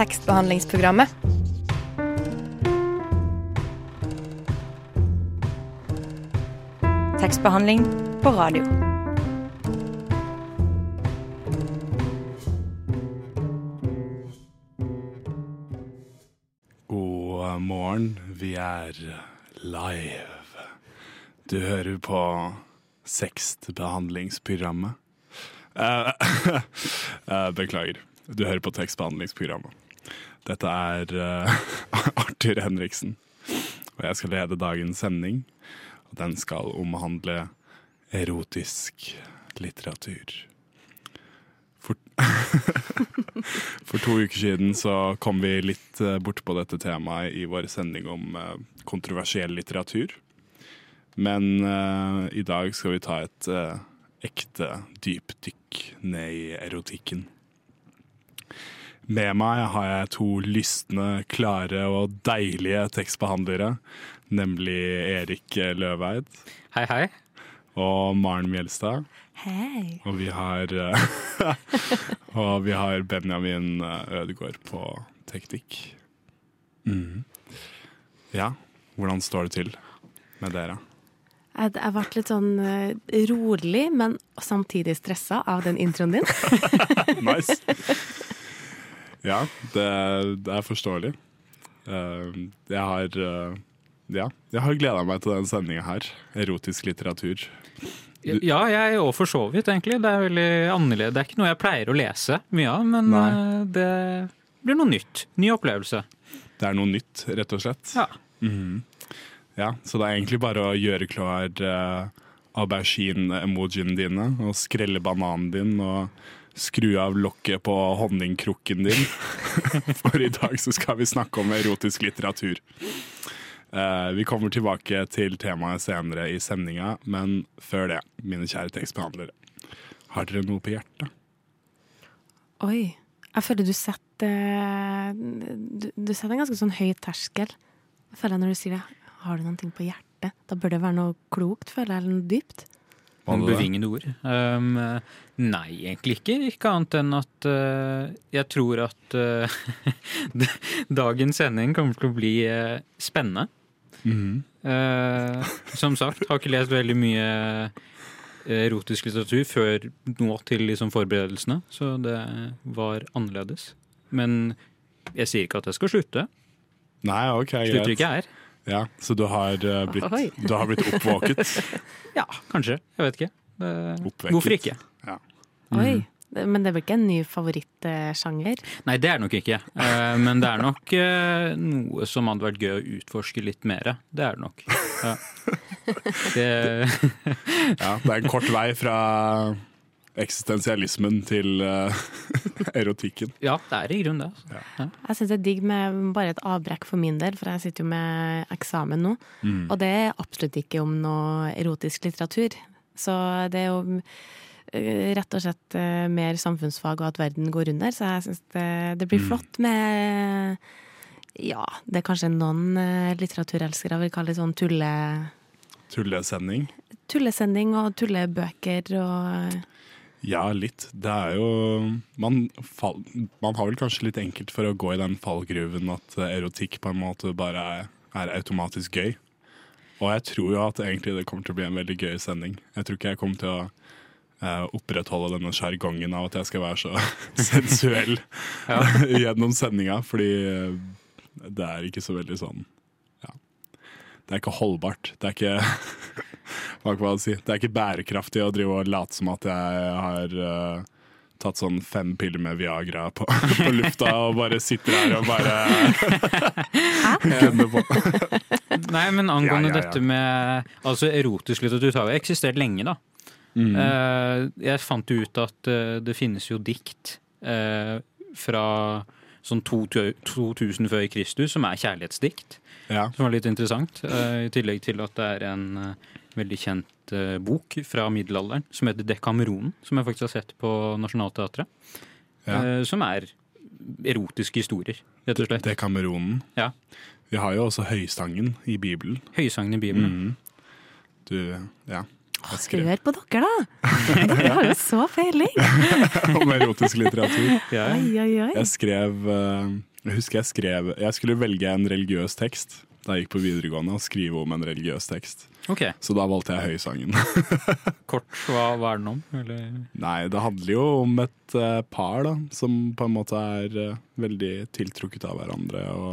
tekstbehandlingsprogrammet. Tekstbehandling på radio. God morgen, vi er live. Du hører på Sekstbehandlingsprogrammet. Eh, eh, beklager. Du hører på tekstbehandlingsprogrammet. Dette er uh, Arthur Henriksen, og jeg skal lede dagens sending. Og den skal omhandle erotisk litteratur. For, For to uker siden så kom vi litt eh, bort på dette temaet i vår sending om eh, kontroversiell litteratur. Men uh, i dag skal vi ta et uh, ekte dypdykk ned i erotikken. Med meg har jeg to lystne, klare og deilige tekstbehandlere. Nemlig Erik Løveid Hei, hei. og Maren Mjelstad. Hei. Og vi har eh, Og vi har Benjamin eh, Ødegaard på teknikk. Mm. Ja, hvordan står det til med dere? Jeg, jeg ble litt sånn eh, rolig, men samtidig stressa av den introen din. Nice. Ja, det, det er forståelig. Uh, jeg har uh, Ja, jeg har gleda meg til den sendinga her. Erotisk litteratur. Ja, jeg òg for så vidt, egentlig. Det er veldig annerledes. Det er ikke noe jeg pleier å lese mye av, men Nei. eh, det blir noe nytt. Ny opplevelse. Det er noe nytt, rett og slett. Ja. Mhm. Ja, så det er egentlig bare å gjøre klar uh, aubergine-emojiene dine og skrelle bananen din og skru av lokket på honningkrukken din. For i dag så skal vi snakke om erotisk litteratur. Eh, vi kommer tilbake til temaet senere i sendinga, men før det, mine kjære tekstbehandlere, har dere noe på hjertet? Oi. Jeg føler du setter Du, du setter en ganske sånn høy terskel. Jeg føler Når du sier det, har du noe på hjertet? Da bør det være noe klokt, føler jeg, eller noe dypt. Det? ord. Um, nei, egentlig ikke. Ikke annet enn at uh, jeg tror at uh, dagens sending kommer til å bli uh, spennende. Mhm. Eh, som sagt, har ikke lest veldig mye erotisk litteratur før nå til liksom forberedelsene, så det var annerledes. Men jeg sier ikke at jeg skal slutte. Nei, ok, Slutter greit. ikke her. Ja, så du har, eh, blitt, du har blitt oppvåket? Ja, kanskje. Jeg vet ikke. Det, hvorfor ikke? Oi. Men det blir ikke en ny favorittsjanger? Nei, det er det nok ikke. Eh, men det er nok eh, noe som hadde vært gøy å utforske litt mer. Det er det nok. Ja. Det, Ja, det er en kort vei fra eksistensialismen til uh, erotikken. ja, det er i grunnen det. Altså. Jeg syns det er digg med bare et avbrekk for min del, for jeg sitter jo med eksamen nå. Og det er absolutt ikke om noe erotisk litteratur. Så det er jo eh, rett og slett eh, mer samfunnsfag og at verden går under, så jeg syns det, det blir flott med Ja, det er kanskje noen eh, litteraturelskere vil kalle det sånn tulle, Tullesending. tullesending og tullebøker og Ja, litt. Det er jo man, fall, man har vel kanskje litt enkelt for å gå i den fallgruven at erotikk på en måte bare er, er automatisk gøy. Og jeg tror jo at egentlig det kommer til å bli en veldig gøy sending. Jeg tror ikke jeg kommer til å eh, opprettholde denne sjargongen av at jeg skal være så sensuell gjennom sendinga, fordi eh, det er ikke så veldig sånn Ja. Det er ikke holdbart. Det er ikke hva kan man si? Det er ikke bærekraftig å drive og late som at jeg har uh, tatt sånn fem piller med Viagra på, på lufta og bare sitter her og bare gunner på. Nei, men angående Ja, ja, ja. dette med Altså, erotisk litteratur har jo eksistert lenge, da. Mm. Uh, jeg fant jo ut at uh, det finnes jo dikt uh, fra sånn 2000 før Kristus som er kjærlighetsdikt. Ja. Som var litt interessant. eh, I tillegg til at det er en veldig kjent eh, bok fra middelalderen som heter Dekameronen, som jeg faktisk har sett på Nationaltheatret. Ja. eh, Som er erotiske historier, rett og slett. Dekameronen. Ja. Vi har jo også høysangen i Bibelen. Høysangen i Bibelen. Mm. Du, ja. Hør på dere, da! Dere har jo så feiling! om erotisk litteratur. Ja. Oi, oi, oi. Jeg skrev, eh, Jeg husker jeg skrev Jeg skulle velge en religiøs tekst da jeg gikk på videregående, å skrive om en religiøs tekst. Okay. Så da valgte jeg Høysangen. Kort, hva, hva er den om? Eller? Nei, det handler jo om et uh, par da, som på en måte er uh, veldig tiltrukket av hverandre. Og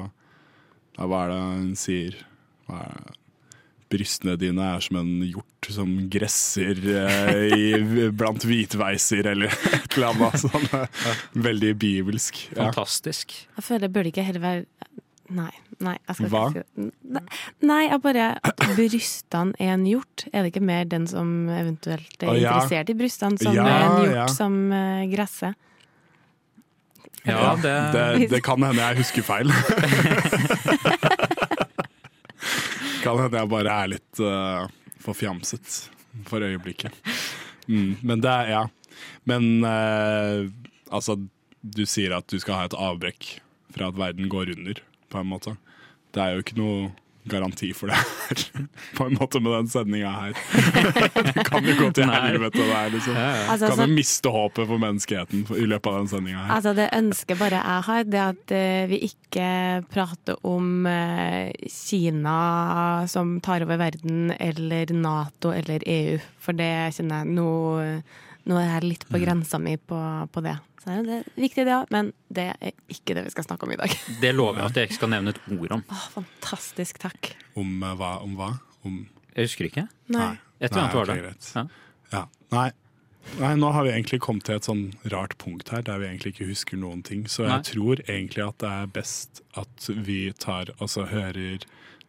ja, hva er det hun sier? Hva er det? Brystene dine er som en hjort som gresser eh, i, blant hvitveiser, eller et eller annet sånn. eh, Veldig bibelsk. Ja. Fantastisk. Jeg føler det burde ikke heller være Nei. Nei jeg skal Hva? ikke si det. Nei, jeg bare At brystene er en hjort. Er det ikke mer den som eventuelt er ja. interessert i brystene, som Ja, er en hjort ja. som uh, gresser? Ja, det, Det, det kan hende jeg husker feil. kan hende jeg bare er litt uh, forfjamset for øyeblikket. Mm, men det er Ja. Men uh, altså, du sier at du skal ha et avbrekk fra at verden går under, på en måte. Det er jo ikke noe garanti for det her, på en måte med den sendinga her. det kan jo gå til helvete, det her, liksom. Altså, Kan jo miste håpet for menneskeheten i løpet av den sendinga her. altså, det ønsket bare jeg har, det at eh, vi ikke prater om eh, Kina som tar over verden, eller Nato eller EU. For det kjenner jeg Nå, nå er jeg litt Mm. på grensa mi på, på det. Så det er viktig, det òg, men det er ikke det vi skal snakke om i dag. det lover jeg at jeg ikke skal nevne et ord om. Åh, fantastisk, takk. Om uh, hva? Om hva? Om Jeg husker ikke. Nei. Et eller annet var det? Ja. Ja. Nei. Nei, nå har vi egentlig kommet til et sånn rart punkt her der vi egentlig ikke husker noen ting. Så jeg Nei. tror egentlig at det er best at vi tar altså hører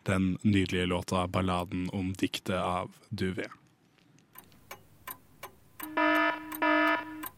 den nydelige låta 'Balladen om diktet' av Duvet.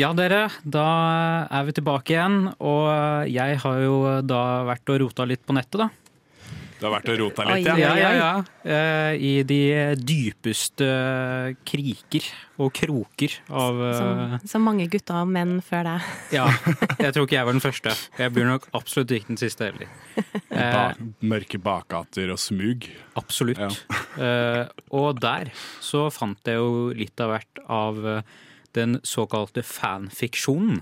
Ja, dere, da er vi tilbake igjen. Og jeg har jo da vært og rota litt på nettet, da. Du har vært og rota litt, ja. Ja, ja, ja. Eh, I de dypeste kriker og kroker av eh, Som, som mange gutter og menn før deg. Ja. Jeg tror ikke jeg var den første. Jeg blir nok absolutt ikke den siste heller. Eh, Ba mørke bakgater og smug. absolutt. Ja. Eh, og der så fant jeg jo litt av hvert av eh, den såkalte fanfiksjonen.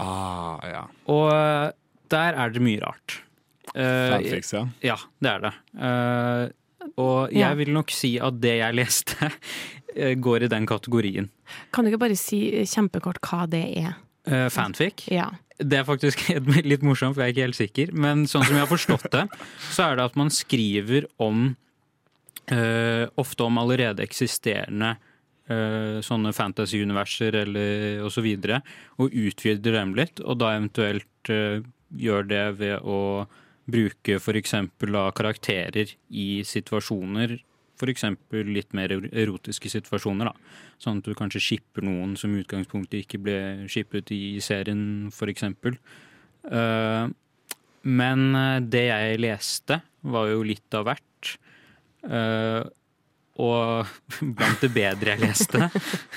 Ah, ja. Og eh, der er det mye rart. Uh, Fanfics, ja. Ja, det er det. Uh, og jeg Ja. vil nok si at det jeg leste, går i den kategorien. Kan du ikke bare si kjempekort hva det er? Uh, fanfic. Ja. Det er faktisk litt morsomt, for jeg er ikke helt sikker. Men sånn som jeg har forstått det, så er det at man skriver om uh, Ofte om allerede eksisterende sånne fantasy-universer eller og så og utvider dem litt, og da eventuelt eh, gjør det ved å bruke f.eks. karakterer i situasjoner. F.eks. litt mer erotiske situasjoner. da. Sånn at du kanskje shipper noen som utgangspunktet ikke ble shippet i serien, f.eks. Uh, men eh, det jeg leste, var jo litt av hvert. Eh, og blant det bedre jeg leste,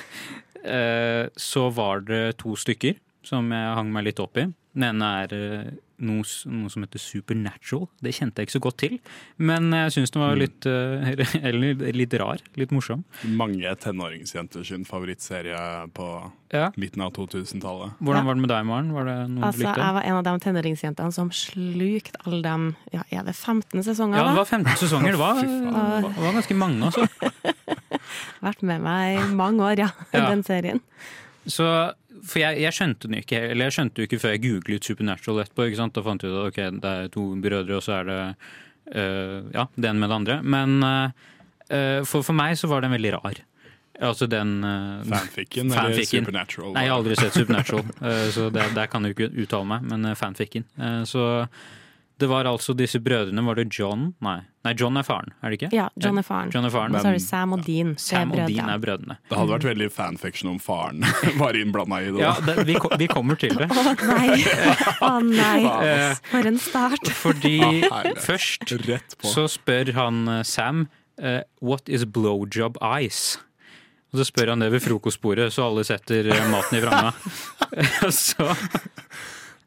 eh, så var det to stykker som jeg hang meg litt opp i. Den ene er eh, noe, noe som heter Supernatural. Det kjente jeg ikke så godt til, men jeg syns den var litt, eh, eller, litt rar. Litt morsom. Mange tenåringsjenter sin favorittserie på Ja. midten av 2000-tallet. Hvordan var det med deg, Maren? Var det noen Altså, du likte? jeg var en av de tenåringsjentene som slukte alle de ja, er det 15 sesonger. Ja, det var 15 sesonger. Det var, faen. det var ganske mange, altså. Vært med meg i mange år, ja, Ja. den serien. Så, for jeg, jeg skjønte den ikke, eller jeg skjønte jo ikke før jeg googlet Supernatural etterpå. ikke sant? Da fant jeg ut at ok, det er to brødre, og så er det uh, ja, det ene med det andre. Men øh, for, for meg så var den veldig rar. Altså den uh, Fanficken eller Supernatural? Nei, jeg har aldri sett Supernatural, så der, der kan jeg jo ikke uttale meg, men fanficken. Så Det var altså disse brødrene. Var det John? Nei, Nei John er faren, er det ikke? Ja, John er faren. John er faren. Og så er det Sam og Dean. Sam og Dean er brødrene. Det hadde vært veldig fanfiction om faren var innblanda i det. Ja, det, vi, vi kommer til det. Å nei! Å nei! Eh, For en start. Fordi først Rett på. så spør han eh, Sam uh, What is blowjob ice? Og så spør han det ved frokostbordet, så alle setter maten i vranga. så,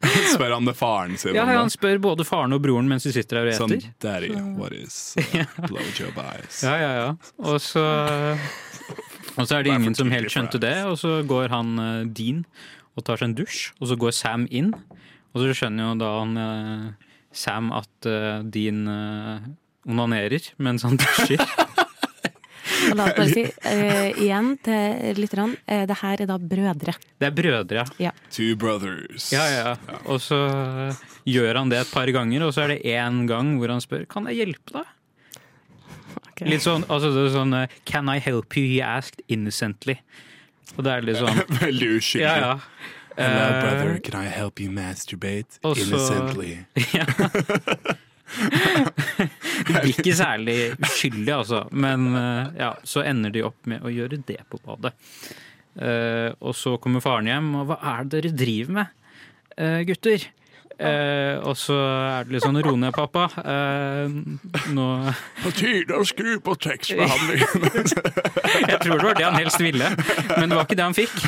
Spør han det faren sin ja, om han spør både faren og broren mens de sitter der og Sånn, daddy, what is uh, blowjob eyes? Ja, ja, ja. Og så, og så er det ingen som helt skjønte det, og så går han uh, Dean og tar seg en dusj, og så går Sam inn. Og så skjønner jo da han uh, Sam at eh, Dean eh, onanerer mens han dusjer. Og la oss bare si eh, igjen til lytterne, uh, det her er da brødre. Det er brødre, ja. Two brothers. Ja, ja. Og så eh, gjør han det et par ganger, og så er det én gang hvor han spør Kan jeg hjelpe deg. Okay. Litt sånn, altså det er sånn eh, Can I help you? He asked innocently. Og det er litt sånn Veldig uskyldig. Ja, ja. Hello, brother, can I help you masturbate Også, innocently. innocently? Blir ikke særlig uskyldig, altså. Men eh, ja, så ender de opp med å gjøre det på badet. Eh, og så kommer faren hjem, og hva er det dere driver med, eh, gutter? Eh, og så er det litt sånn ro ned, pappa. Eh, nå På tide å skru på tekstbehandlingen. Jeg tror det var det han helst ville, men det var ikke det han fikk.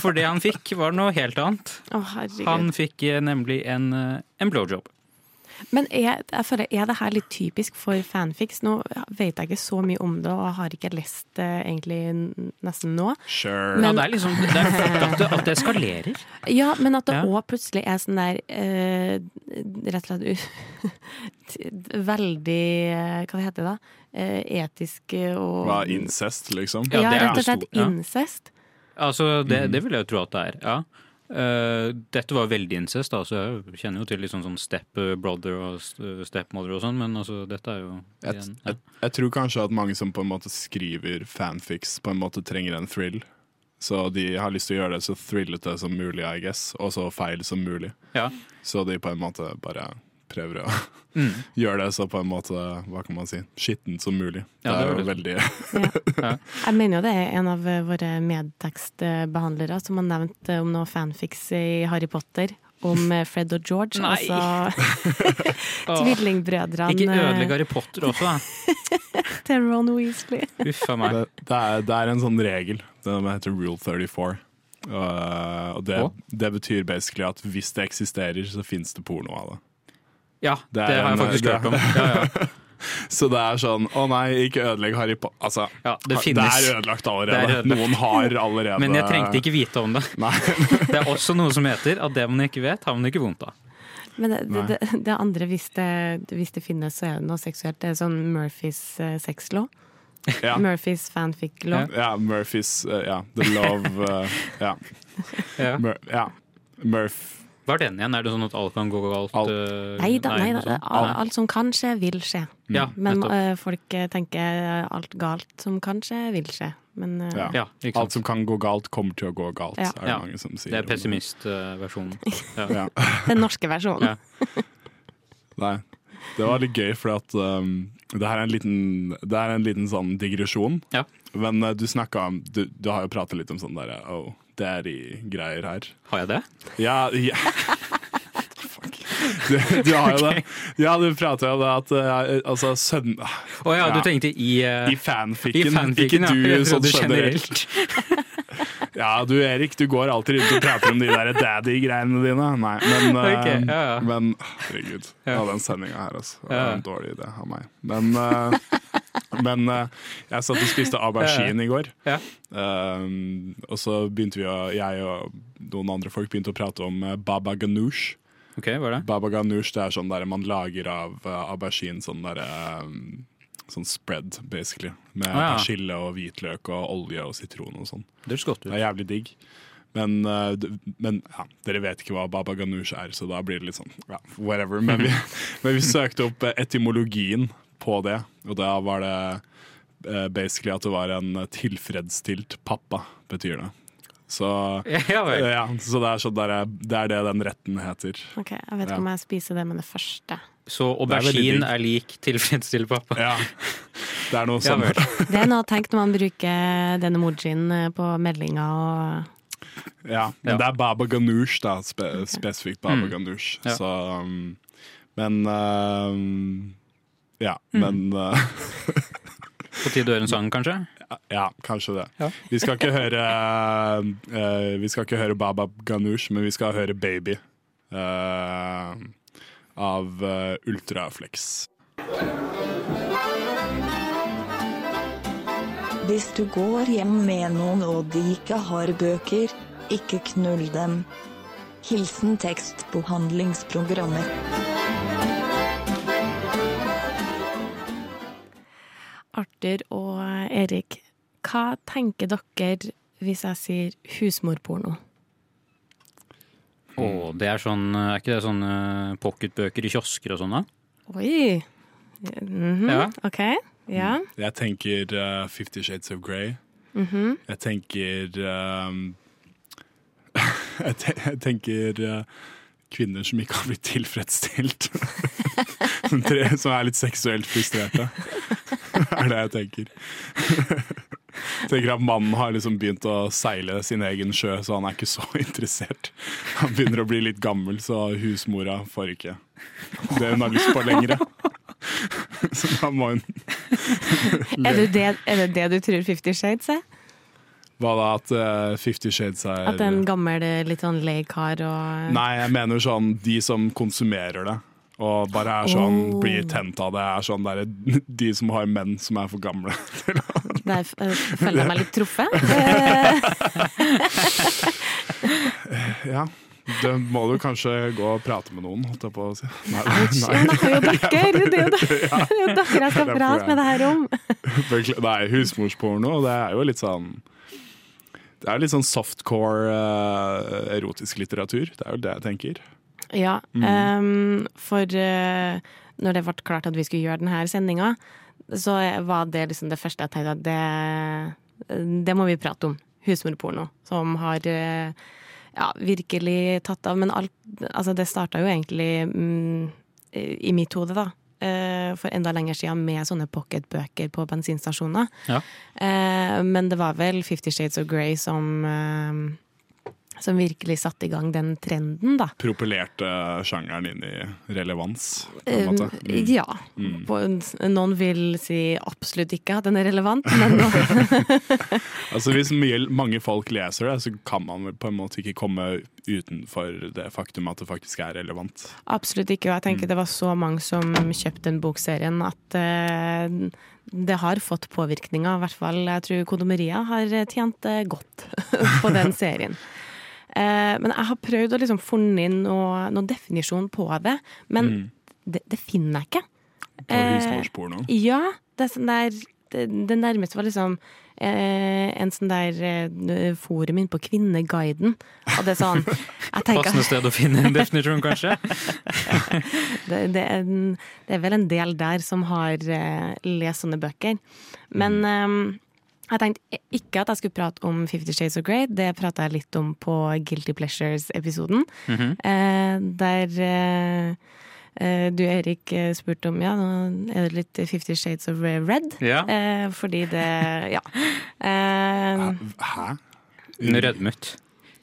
For det han fikk, var noe helt annet. Oh. Han fikk nemlig en, en blowjob. Men er, jeg føler, er det her litt typisk for fanfics? Nå vet jeg ikke så mye om det, og har ikke lest det egentlig nesten nå. Sure. Ja, det er liksom det er at det, at det eskalerer. Ja, men at det Ja. plutselig er sånn der eh, Rett og slett veldig eh, Hva heter det da? Eh, etisk og Hva, incest, liksom? Ja, Ja, det er rett og slett ja. incest. Altså, det, Mhm. det vil jeg jo tro at det er, ja. Eh, dette var veldig incest, da, så jeg kjenner jo til litt sånn, step-brother og st- stepmother og sånn, men altså, dette er jo igjen, ja. jeg, jeg tror kanskje at mange som på en måte skriver fanfics, på en måte trenger en thrill. Så de har lyst til å gjøre det så thrillete som mulig, I guess, og så feil som mulig. Ja. Så de på en måte bare prøver å Mm. gjøre det så på en måte, hva kan man si, skittent som mulig. Ja, det det er jo det. veldig Jeg mener jo det er en av eh, våre medtekstbehandlere som har nevnt eh, om noe fanfics i Harry Potter. Om eh, Fred og George, Nei. altså tvillingbrødrene Ikke ødelegg Harry Potter også, da. til Ron Weasley. Uffa meg. det, det, er, det er en sånn regel. Den heter rule 34. Uh, og det, det betyr basically at hvis det eksisterer, så fins det porno av det. Ja, Det det, har jeg faktisk hørt om. Ja, ja. Så det er sånn Å nei, ikke ødelegg Harry Potter. Altså, Ja, det det er ødelagt allerede. Er ødelagt. Noen har allerede Men jeg trengte ikke vite om det. Nei. Det er også noe som heter at det man ikke vet, har man ikke vondt av. Men det, det, det andre, hvis det, hvis det finnes, så er det noe seksuelt. Det er sånn Murphys uh, sexlov. Ja. Murphys fanfic-lov. ja, Murphys uh, Ja, The Love uh, Ja. Ja. Mur ja. Murph Hva er den igjen? Er det sånn at alt kan gå galt? Alt. eh, Nei da, nei da. Alt, alt som kan skje, vil skje. Ja, Men nettopp. eh, folk eh, tenker alt galt som kan skje, vil skje. Men eh, Ja. Ja, ikke Alt som kan gå galt, kommer til å gå galt, Ja. er det Ja. mange som sier. Det er pessimistversjonen. Ja. Ja. den norske versjonen. Ja. Nei. Det var litt gøy, for at um, det her er en liten, det er en liten sånn digresjon. Ja. Men uh, du snakka om Du, du har jo pratet litt om sånn derre oh, daddy-greier her. Har jeg det? Ja, ja. Du, du har jo det. Ja, du prater jo det at uh, altså sønn Å ja, du tenkte i, uh, I fanficken, i fanficken, ikke du ja. Jeg sånn generelt. Ja, du Erik, du går alltid rundt og prater om de der daddy-greiene dine. Nei, men, uh, Ok, ja, ja. men herregud. Ja. den sendinga her, altså. Det var en dårlig idé av meg. Men, uh, men uh, jeg satt og spiste aubergine i går. Ja. Um, og så begynte vi å, jeg og noen andre folk begynte å prate om uh, baba ganoush. Ok, hva er det? Baba ganoush det er sånn der man lager av aubergine sånn der um, Sånn spread, basically. Med Ah, ja. persille og hvitløk og olje og sitron og sånn. Det Det er jævlig digg. Men, men ja, dere vet ikke hva baba ganoush er, så da blir det litt sånn ja, whatever. Men vi, men vi søkte opp etymologien på det, og da var det uh, basically at det var en tilfredsstilt pappa, betyr det. Så, Ja ja, så det, er sånn der, det er det den retten heter. Ok, Jeg vet ikke Ja. om jeg spiser det med det første. Så aubergine er er lik tilfredsstilt pappa. Ja, det er noe sånn. Det er noe å tenke når man bruker den emojien eh, på meldinga og Ja, men Ja. det er Baba Ganoush, da. Spe, spesifikt Baba Mm. Ganoush. Ja. Så um, Men um, Ja, Mm. men uh, På tide å høre en sang, kanskje? Ja, kanskje det. Ja. Vi skal ikke høre uh, Vi skal ikke høre Baba Ganoush, men vi skal høre Baby. uh, av uh, Ultraflex. Hvis du går hjem med noen og de ikke har bøker, ikke knull dem. Hilsen tekstbehandlingsprogrammet. Arthur og Erik, hva tenker dere hvis jeg sier husmorporno? Å, det er sånn Er ikke det sånne pocketbøker i kiosker og sånn, da? Oi! Mhm, Ja. OK. Ja. Jeg tenker uh, Fifty Shades of Grey. Mhm. Jeg tenker um, jeg, jeg tenker uh, kvinner som ikke har blitt tilfredsstilt. som, tre, som er litt seksuelt frustrerte. er det jeg tenker. Tenker at Mannen har liksom begynt å seile sin egen sjø, så han er ikke så interessert. Han begynner å bli litt gammel, så husmora får ikke det hun har lyst på lenger. Så da må hun Er det det, er det det du tror Fifty Shades er? Hva da, at uh, Fifty Shades er At en gammel, litt sånn lei kar og Nei, jeg mener sånn de som konsumerer det. Og bare er sånn, Oh. blir tent av det. Er sånn der, de som har menn som er for gamle. Der eh, føler jeg meg litt truffet. Eh, ja, det må du kanskje gå og prate med noen, holdt jeg på å si. Nei, nei. Det er jo dere! Det er jo det- det er dere jeg skal er prate med det her om. Nei, husmorsporno, det er jo litt sånn Det er litt sånn softcore uh, erotisk litteratur. Det er jo det jeg tenker. Ja, Mm. um, for uh, når det ble klart at vi skulle gjøre denne sendinga, så var det liksom det første jeg tenkte at det, det må vi prate om. Husmorporno, som har uh, ja, virkelig tatt av. Men alt Altså, det starta jo egentlig mm, i mitt hode, da. Eh, For enda lenger siden med sånne pocketbøker på bensinstasjoner. Ja. Eh, Men det var vel Fifty Shades of Grey som eh, som virkelig satte i gang den trenden, da. Propellerte sjangeren inn i relevans, på Eh, en måte. Mm. Ja. Mm. På, noen vil si absolutt ikke at den er relevant, men Altså Hvis mye, mange folk leser det, så kan man på en måte ikke komme utenfor det faktum at det faktisk er relevant. absolutt ikke. Og jeg tenker det var så mange som kjøpte den bokserien at uh, det har fått påvirkninger. I hvert fall jeg tror Kondomeria har tjent eh, godt på den serien. Eh, men jeg har prøvd å liksom funne noe, noen definisjon på det, men Mm. det, det finner jeg ikke. På Eh, husmorsporno. Ja, det sånn der Det, det nærmeste var liksom eh, en sånn der eh, forum inne på Kvinneguiden. Og det er sånn tenker Passende sted å finne en definisjon, kanskje? det, det, er, en- det er vel en del der som har eh, lest sånne bøker. Men eh, jeg tenkte ikke at jeg skulle prate om Fifty Shades of Grey. Det prata jeg litt om på Guilty Pleasures-episoden. Mhm. eh, der eh, eh, du, Erik, eh, spurte om Ja, nå er det litt Fifty Shades of Red. Ja. Eh, fordi det Ja. Eh, Hæ? Hun rødmet.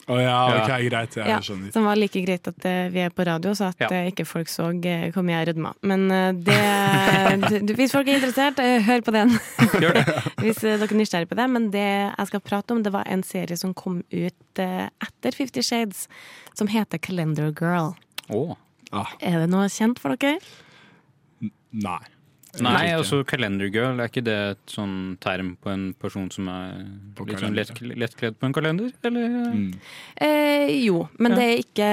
Å ja, ok, greit. Jeg ja, skjønner. som var like greit at eh, vi er på radio, så at Ja. eh, ikke folk så eh, hvor mye jeg rødma. Men det du, Hvis folk er interessert, hør på den. Hvis dere er nysgjerrig på det. Men det jeg skal prate om, det var en serie som kom ut etter Fifty Shades, som heter Calendar Girl. Oh. Ah, Er det noe kjent for dere? nei. Nei, altså kalendergirl, er ikke det et sånn term på en person som er På litt sånn lett, lettkledd på en kalender? Eller? Mm. Eh, jo, men Ja. det, er ikke,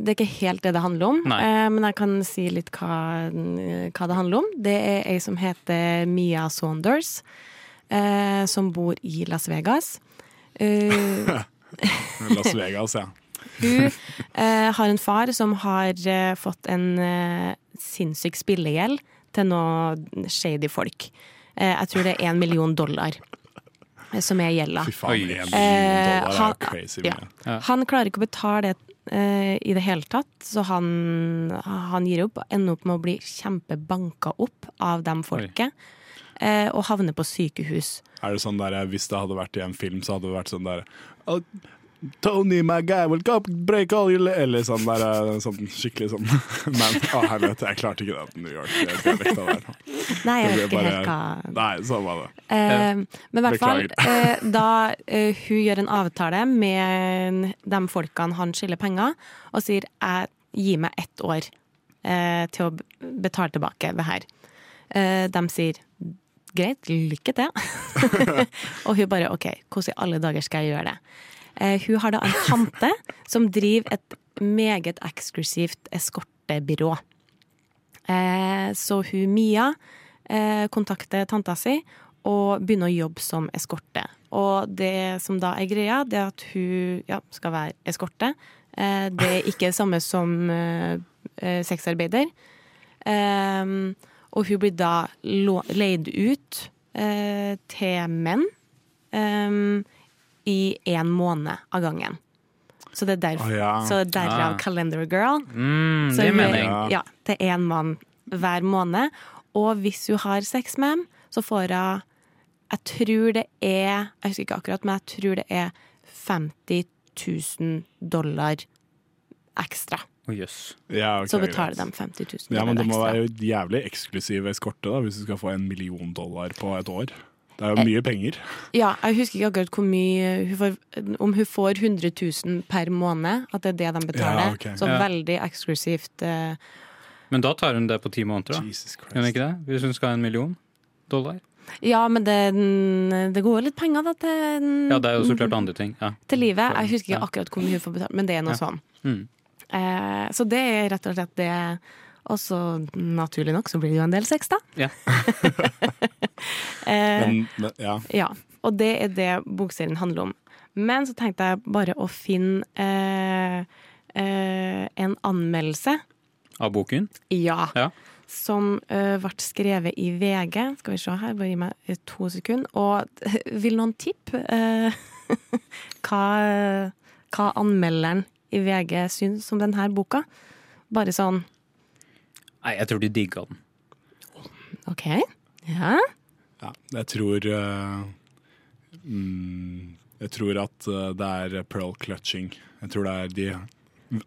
det er ikke helt det det handler om. Eh, men jeg kan si litt hva, hva det handler om. Det er ei som heter Mia Saunders, eh, som bor i Las Vegas. Eh, Las Vegas, ja. hun eh, har en far som har eh, fått en eh, sinnssyk spillegjeld til noe shady folk. Eh, jeg tror det er én million dollar. som er gjelda. Fy faen, en million Eh, dollar han- er crazy ja. mye. Ja. Han klarer ikke å betale det eh, i det hele tatt, så han, han gir opp. Ender opp med å bli kjempebanka opp av dem folket, Oi og havner på sykehus. Er det sånn der, Hvis det hadde vært i en film, så hadde det vært sånn der Tony, my guy, will come break all your le-" Eller sånn der, eh, sånn skikkelig sånn Men å helvete, jeg klarte ikke det til New York. Dialekta der. Nei, jeg vet ikke helt hva Nei, sånn var det. Eh, men i hvert fall, eh, da eh, hun gjør en avtale med de folkene han skylder penger, og sier jeg gi meg ett år eh, til å betale tilbake det her. Eh, de sier greit, lykke til. og hun bare OK, hvordan i alle dager skal jeg gjøre det? Eh, hun har da en tante som driver et meget eksklusivt eskortebyrå. Eh, så hun Mia eh, kontakter tanta si og begynner å jobbe som eskorte. Og det som da er greia, det er at hun ja, skal være eskorte. Det er ikke det samme som sexarbeider. Og hun blir da leid ut til menn i én måned av gangen. Så det er derfor, oh, ja. så det er derav Ah. Calendar Girl. Mm, Så det er mener jeg. Ja. Ja, til én mann hver måned. Og hvis hun har sex med ham, så får hun Jeg tror det er Jeg husker ikke akkurat, men jeg tror det er 50 000 dollar ekstra. Oh, yes. Ja, okay, Så betaler greit. de 50 000 Ja, men dollar det må ekstra. være jo jævlig eksklusiv eskorte da, hvis du skal få en million dollar på et år. Det er jo mye penger. Ja, jeg husker ikke akkurat hvor mye hun får, Om hun får 100 000 per måned, at det er det de betaler. Ja, okay. Så Ja. veldig eksklusivt. eh, Men da tar hun det på ti måneder, da. Jesus Gjør hun ikke det? Hvis hun skal ha en million dollar? Ja, men det, det går litt penger da til, Ja, det er jo så klart andre ting. Ja. til livet. Jeg husker ikke akkurat hvor mye hun får betalt, men det er noe Ja. sånn. Mm. Eh, så det er rett og slett det. Og så naturlig nok så blir det jo en del sex, da. Ja. eh, Men, men, ja. ja. Og det er det bokserien handler om. Men så tenkte jeg bare å finne eh, eh, en anmeldelse. Av boken? Ja. Ja. Som eh, ble skrevet i VG. Skal vi se her, bare gi meg eh, to sekunder. Og vil noen tippe eh, hva, hva anmelderen i VG syns om denne boka? Bare sånn Nei, jeg tror de digga den. OK. Ja. ja. Jeg tror uh, mm, Jeg tror at eh, det er pearl clutching. Jeg tror det er de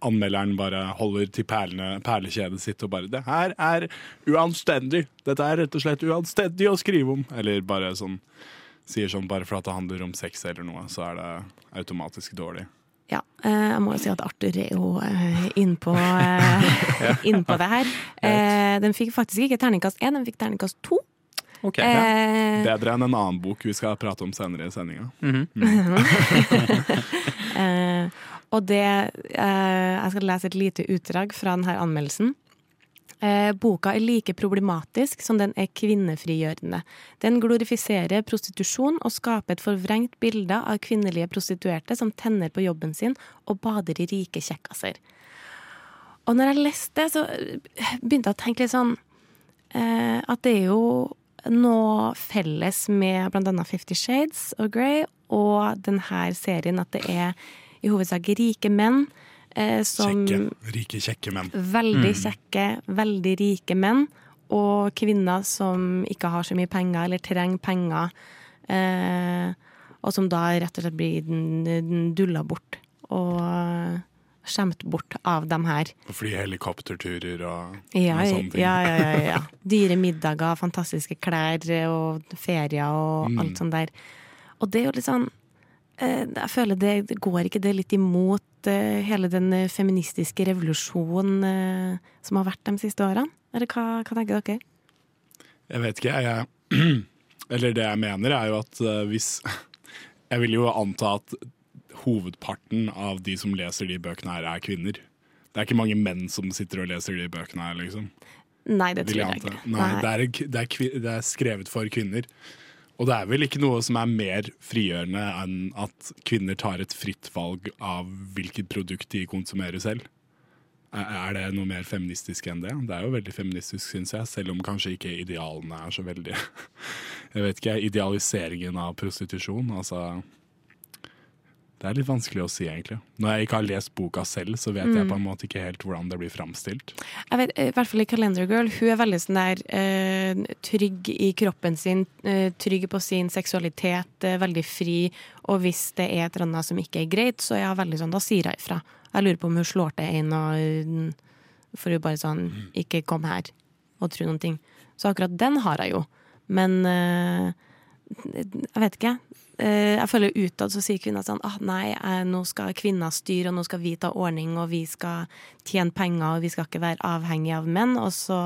Anmelderen bare holder til perlene, perlekjedet sitt og bare 'Det her er uanstendig! Dette er rett og slett uanstendig å skrive om!' Eller bare sånn Sier sånn bare for at det handler om sex eller noe, så er det automatisk dårlig. Ja, eh, jeg må jo si at Arthur er jo eh, innpå inn det her. Eh, den fikk faktisk ikke terningkast én, den fikk terningkast to. Ok. Eh, Bedre enn en annen bok vi skal prate om senere i sendinga. eh, og det eh, Jeg skal lese et lite utdrag fra denne anmeldelsen. Eh, boka er like problematisk som den er kvinnefrigjørende. Den glorifiserer prostitusjon og skaper et forvrengt bilde av kvinnelige prostituerte som tenner på jobben sin og bader i rike kjekkaser. Og når jeg leste det, så begynte jeg å tenke litt sånn eh, At det er jo noe felles med annet Fifty Shades og Grey og denne serien, at det er i hovedsak rike menn eh, som Kjekke, rike, kjekke menn. Veldig kjekke, veldig rike menn. Og kvinner som ikke har så mye penger, eller trenger penger. Eh, og som da rett og slett blir den- den dulla bort. Og skjemt bort av dem her. Og fly helikopterturer og, Ja, og ja, sånne ting. ja, ja, ja. Dyre middager, fantastiske klær og ferier og Mm. alt sånt der. Og det er jo litt sånn eh, Jeg føler det, det går ikke det litt imot eh, hele den eh, feministiske revolusjonen eh, som har vært de siste årene? Eller hva, hva tenker dere? Jeg vet ikke, jeg, Eller det jeg mener er jo at eh, hvis Jeg vil jo anta at hovedparten av de som leser de bøkene her, er kvinner. Det er ikke mange menn som sitter og leser de bøkene her, liksom. Nei, det tror jeg ikke. Nei, det er, det, er, det er skrevet for kvinner. Og det er vel ikke noe som er mer frigjørende enn at kvinner tar et fritt valg av hvilket produkt de konsumerer selv. Er det noe mer feministisk enn det? Det er jo veldig feministisk, syns jeg, selv om kanskje ikke idealene er så veldig Jeg vet ikke, idealiseringen av prostitusjon. Altså Det er litt vanskelig å si, egentlig. Når jeg ikke har lest boka selv, så vet jeg på en måte ikke helt hvordan det blir framstilt. Jeg vet, I hvert fall i Calendar Girl. Hun er veldig sånn der eh, trygg i kroppen sin, eh, trygg på sin seksualitet, eh, veldig fri. Og hvis det er et eller annet som ikke er greit, så er hun veldig sånn, da sier hun ifra. Jeg lurer på om hun slår til en og mm, For hun bare sånn Ikke kom her og tro noen ting. Så akkurat den har jeg jo. Men eh, jeg vet ikke. Eh, jeg føler utad så sier kvinner sånn ah, nei, eh, nå skal kvinner styre, og nå skal vi ta ordning, og vi skal tjene penger, og vi skal ikke være avhengig av menn. Og så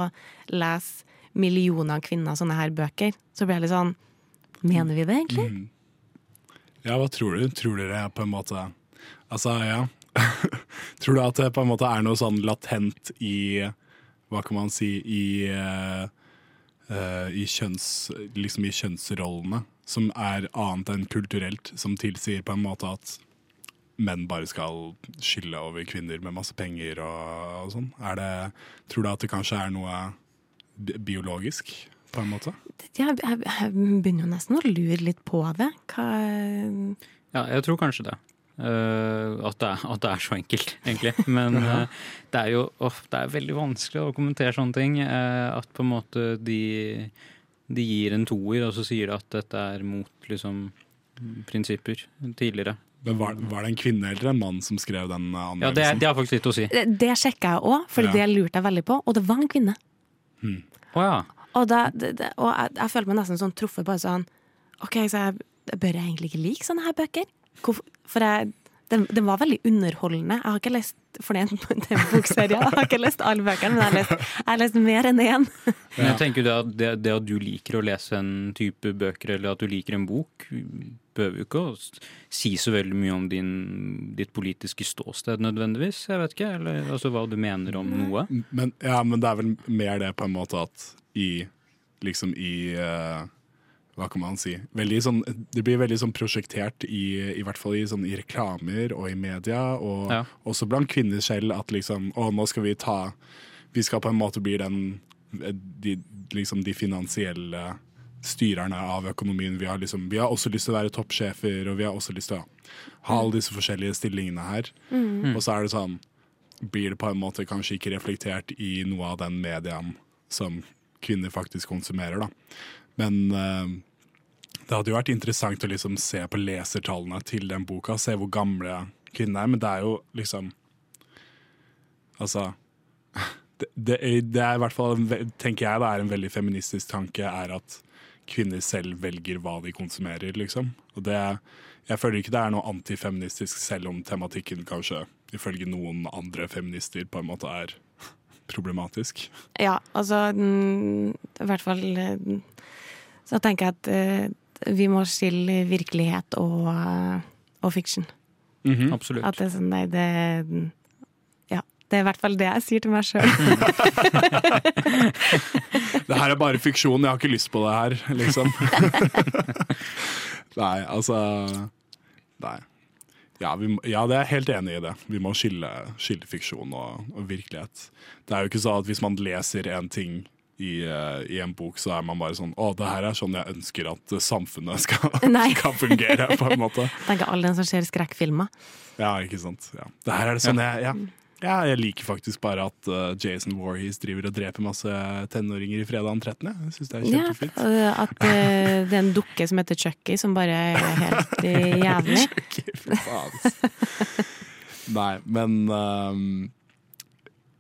leser millioner av kvinner sånne her bøker. Så blir jeg litt sånn Mener vi det egentlig? Ja, hva tror du? Tror dere på en måte Altså, ja. tror du at det på en måte er noe sånn latent i Hva kan man si I, eh, eh, i, kjønns, liksom i kjønnsrollene som er annet enn kulturelt, som tilsier på en måte at menn bare skal skylde over kvinner med masse penger og, og sånn? Er det, tror du at det kanskje er noe biologisk, på en måte? Jeg, jeg, jeg begynner jo nesten å lure litt på det. Hva Ja, jeg tror kanskje det. Eh, at, det er, at det er så enkelt, egentlig. Men uh, det er jo oh, det er veldig vanskelig å kommentere sånne ting. Uh, at på en måte de, de gir en toer, og så sier de at dette er mot liksom, prinsipper tidligere. Men var, var det en kvinne eller en mann som skrev den anmeldelsen? Ja, det, det har faktisk litt å si. Det, det sjekka jeg òg, for Ja. det lurte jeg veldig på. Og det var en kvinne. Å ja. Og, da, det, det, og jeg, jeg følte meg nesten sånn truffet bare sånn OK, så jeg, bør jeg egentlig ikke like sånne her bøker? For jeg, den, den var veldig underholdende. Jeg har ikke lest for det er en, er bokserie. Jeg har ikke lest alle bøkene, men jeg har lest, jeg har lest mer enn én. Men jeg tenker det at, det, det at du liker å lese en type bøker, eller at du liker en bok, behøver jo ikke å si så veldig mye om din, ditt politiske ståsted nødvendigvis. Jeg vet ikke, eller altså hva du mener om noe. Men, ja, men det er vel mer det på en måte at i Liksom i eh, Hva kan man si? Sånn, det blir veldig sånn prosjektert i, i hvert fall i, sånn, i reklamer og i media, og Ja. også blant kvinner selv, at liksom Å, nå skal vi ta Vi skal på en måte bli den de, liksom de finansielle styrerne av økonomien. Vi har, liksom, vi har også lyst til å være toppsjefer, og vi har også lyst til å ha alle disse forskjellige stillingene her. Og så er det sånn blir det på en måte kanskje ikke reflektert i noe av den mediaen som kvinner faktisk konsumerer, da. Men eh, det hadde jo vært interessant å liksom se på lesertallene til den boka, se hvor gamle kvinnene er, men det er jo liksom Altså det, det, det er i hvert fall, tenker jeg, det er en veldig feministisk tanke, er at kvinner selv velger hva de konsumerer, liksom. Og det Jeg føler ikke det er noe antifeministisk, selv om tematikken kanskje ifølge noen andre feminister på en måte er problematisk. Ja, altså I hvert fall eh, så tenker jeg at eh, vi må skille virkelighet og, fiksjon. og fiction. Absolutt. At det er sånn, nei, det Ja. Det er i hvert fall det jeg sier til meg sjøl. Det her er bare fiksjon, jeg har ikke lyst på det her, liksom. nei, altså Nei. Ja, vi, ja, det er jeg helt enig i det. Vi må skille, skille fiksjon og, og virkelighet. Det er jo ikke sånn at hvis man leser en ting i, eh, i en bok, så er man bare sånn Å, det her er sånn jeg ønsker at eh, samfunnet skal, skal fungere, på en måte. Tenker alle den som ser skrekkfilmer. Ja, ikke sant. Ja. Det her er det sånn jeg ja. ja, jeg liker faktisk bare at uh, Jason Voorhees driver og dreper masse tenåringer i fredag den 13. Jeg syns det er kjempefint. Ja, at uh, det er en dukke som heter Chucky, som bare er helt jævlig. jævlig. for faen. Nei, men ehm,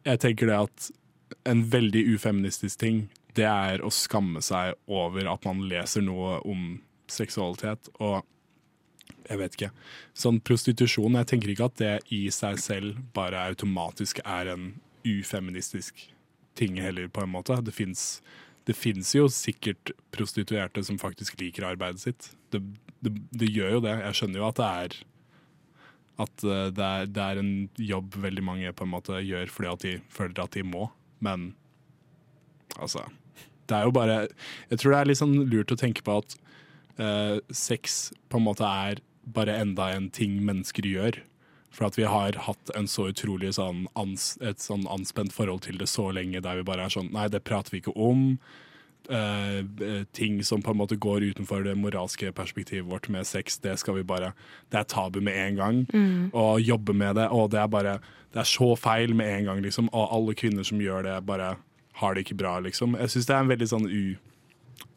jeg tenker det at en veldig ufeministisk ting, det er å skamme seg over at man leser noe om seksualitet. Og jeg vet ikke. Sånn prostitusjon, jeg tenker ikke at det i seg selv bare automatisk er en ufeministisk ting heller, på en måte. Det fins jo sikkert prostituerte som faktisk liker arbeidet sitt. Det, det, det gjør jo det. Jeg skjønner jo at det er at eh, det er, det er en jobb veldig mange på en måte gjør fordi at de føler at de må, men altså Det er jo bare Jeg tror det er litt sånn lurt å tenke på at uh, sex på en måte er bare enda en ting mennesker gjør. For at vi har hatt en så utrolig sånn ans, et sånn anspent forhold til det så lenge, der vi bare er sånn Nei, det prater vi ikke om. Eh, eh, ting som på en måte går utenfor det moralske perspektivet vårt med sex, det skal vi bare Det er tabu med en gang. Og jobbe med det. Og det er bare Det er så feil med en gang, liksom. Og alle kvinner som gjør det, bare har det ikke bra, liksom. Jeg syns det er en veldig sånn u,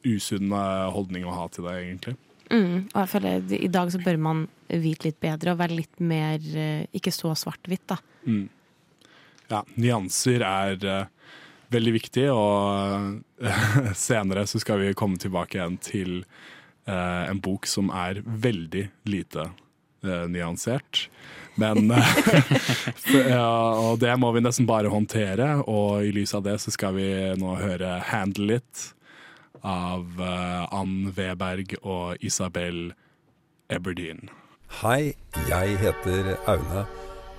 usunn eh, holdning å ha til det, egentlig. Mm, og jeg føler I dag så bør man vite litt bedre og være litt mer Ikke så svart-hvitt, da. Ja, nyanser er eh, veldig viktig, og eh, senere så skal vi komme tilbake igjen til uh, en bok som er veldig lite uh, nyansert. Men ja, Og det må vi nesten bare håndtere, og i lys av det så skal vi nå høre 'Handle It' av Ann Weberg og Isabel Eberdeen. Hei, jeg heter Aune,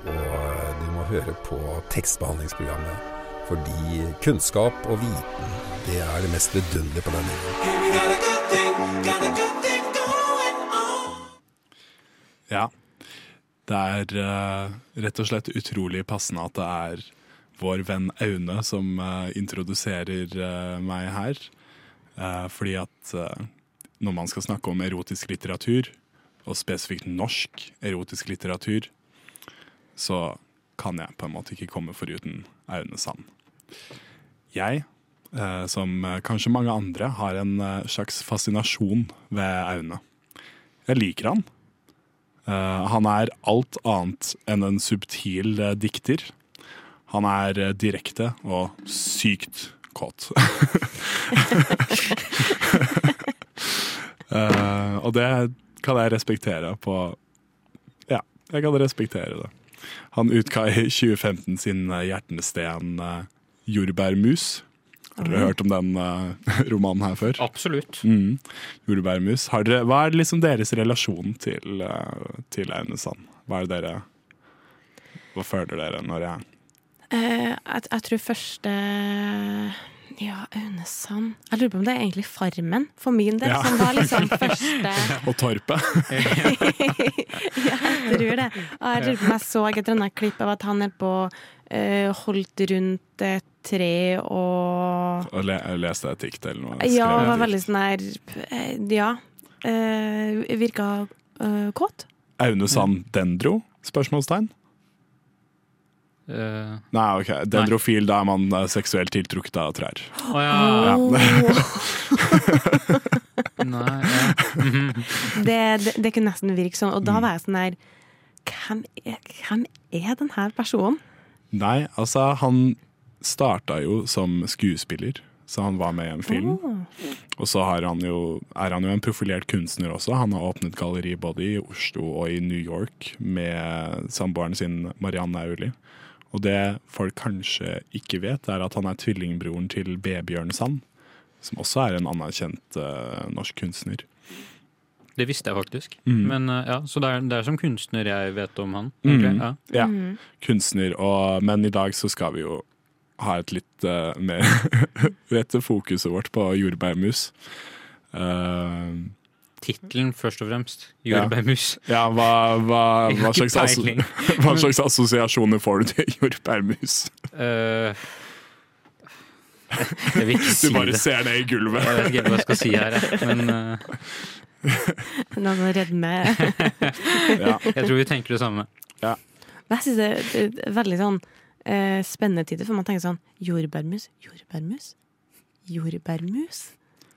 og du må høre på tekstbehandlingsprogrammet. Fordi kunnskap og viten, det er det mest vidunderlige på denne jorden. Ja. Det er uh, rett og slett utrolig passende at det er vår venn Aune som uh, introduserer uh, meg her. Fordi at når man skal snakke om erotisk litteratur, og spesifikt norsk erotisk litteratur, så kan jeg på en måte ikke komme foruten Aune Sand. Jeg, eh, som eh, kanskje mange andre, har en eh, slags fascinasjon ved Aune. Jeg liker han. Han er alt annet enn en subtil dikter. Han er direkte og sykt kåt. Og det kan jeg respektere på Ja, jeg kan respektere det. Han utga i 2015 sin eh, hjertesten eh, 'Jordbærmus'. Har dere hørt om den eh, romanen her før? Absolutt. Mm. Jordbærmus. Har dere, hva er liksom deres relasjon til, til Aune Sand? Hva er dere Hva føler dere når jeg Eh, jeg, jeg tror første Ja, Aune Sand Jeg lurer på om det er egentlig Farmen, for min del, Ja. som var liksom første Og Torpet? Ja, jeg tror det. Og jeg lurer på om jeg så et eller annet klipp av at han er på uh, holdt rundt et tre og Og le, leste et dikt eller noe? Ja, det var veldig sånn her eh, Ja. Uh, virka uh, kåt. Aune Sand Dendro? Spørsmålstegn? Eh, Nei, ok. Dendrofil, da er man eh, seksuelt tiltrukket av trær. Å ja. Ja. Nei, ja. Mhm. Det, det, det kunne nesten virke sånn. Og da var jeg sånn her hvem er, hvem er den her personen? Nei, altså, han starta jo som skuespiller, så han var med i en film. Og så har han jo, er han jo en profilert kunstner også. Han har åpnet galleri både i Oslo og i New York med samboeren sin Marianne Aulie. Og det folk kanskje ikke vet, er at han er tvillingbroren til Bebjørn Sand, som også er en anerkjent uh, norsk kunstner. Det visste jeg faktisk. Mm. Men uh, ja, Så det er, det er som kunstner jeg vet om han. Mm. Ja, Ja. Mm. kunstner. Og, men i dag så skal vi jo ha et litt uh, mer Rette fokuset vårt på jordbærmus. Uh, Tittelen først og fremst. Jordbærmus. ja, hva, hva, hva, slags hva slags assosiasjoner får du til jordbærmus? Uh, jeg vil ikke Du bare det. ser det i gulvet. Jeg vet ikke hva jeg skal si her, jeg. men eh, Noen som redmer Ja. jeg tror vi tenker det samme. Ja. jeg syns det er det er veldig sånn eh, spennende tider, for man tenker sånn Jordbærmus? Jordbærmus? Jordbærmus?